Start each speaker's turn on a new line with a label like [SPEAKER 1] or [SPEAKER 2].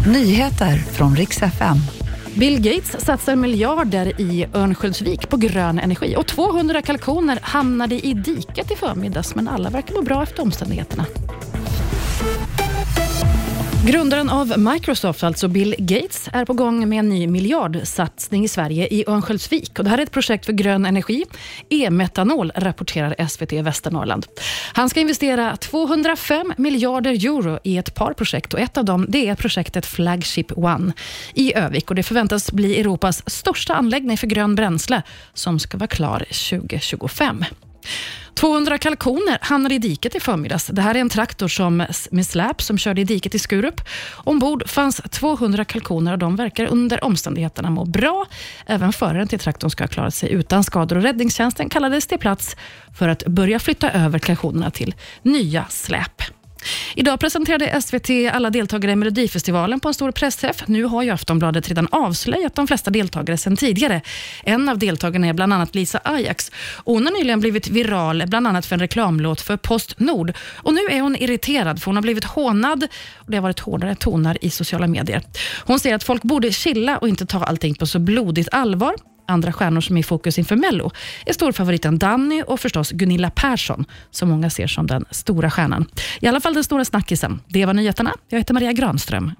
[SPEAKER 1] Nyheter från riks FM.
[SPEAKER 2] Bill Gates satsar miljarder i Örnsköldsvik på grön energi och 200 kalkoner hamnade i diket i förmiddags, men alla verkar må bra efter omständigheterna. Grundaren av Microsoft, alltså Bill Gates, är på gång med en ny miljardsatsning i Sverige i Örnsköldsvik. Och det här är ett projekt för grön energi, e-metanol, rapporterar SVT Västernorrland. Han ska investera 205 miljarder euro i ett par projekt och ett av dem det är projektet Flagship One i Övik. Och det förväntas bli Europas största anläggning för grön bränsle som ska vara klar 2025. 200 kalkoner hamnade i diket i förmiddags. Det här är en traktor som, med släp som körde i diket i Skurup. Ombord fanns 200 kalkoner och de verkar under omständigheterna må bra. Även föraren till traktorn ska ha klarat sig utan skador och räddningstjänsten kallades till plats för att börja flytta över kalkonerna till nya släp. Idag presenterade SVT alla deltagare i Melodifestivalen på en stor pressträff. Nu har ju Aftonbladet redan avslöjat de flesta deltagare sedan tidigare. En av deltagarna är bland annat Lisa Ajax. Hon har nyligen blivit viral, bland annat för en reklamlåt för Postnord. Och nu är hon irriterad för hon har blivit hånad och det har varit hårdare tonar i sociala medier. Hon säger att folk borde chilla och inte ta allting på så blodigt allvar andra stjärnor som är i fokus inför Mello är storfavoriten Danny och förstås Gunilla Persson, som många ser som den stora stjärnan. I alla fall den stora snackisen. Det var nyheterna. Jag heter Maria Granström.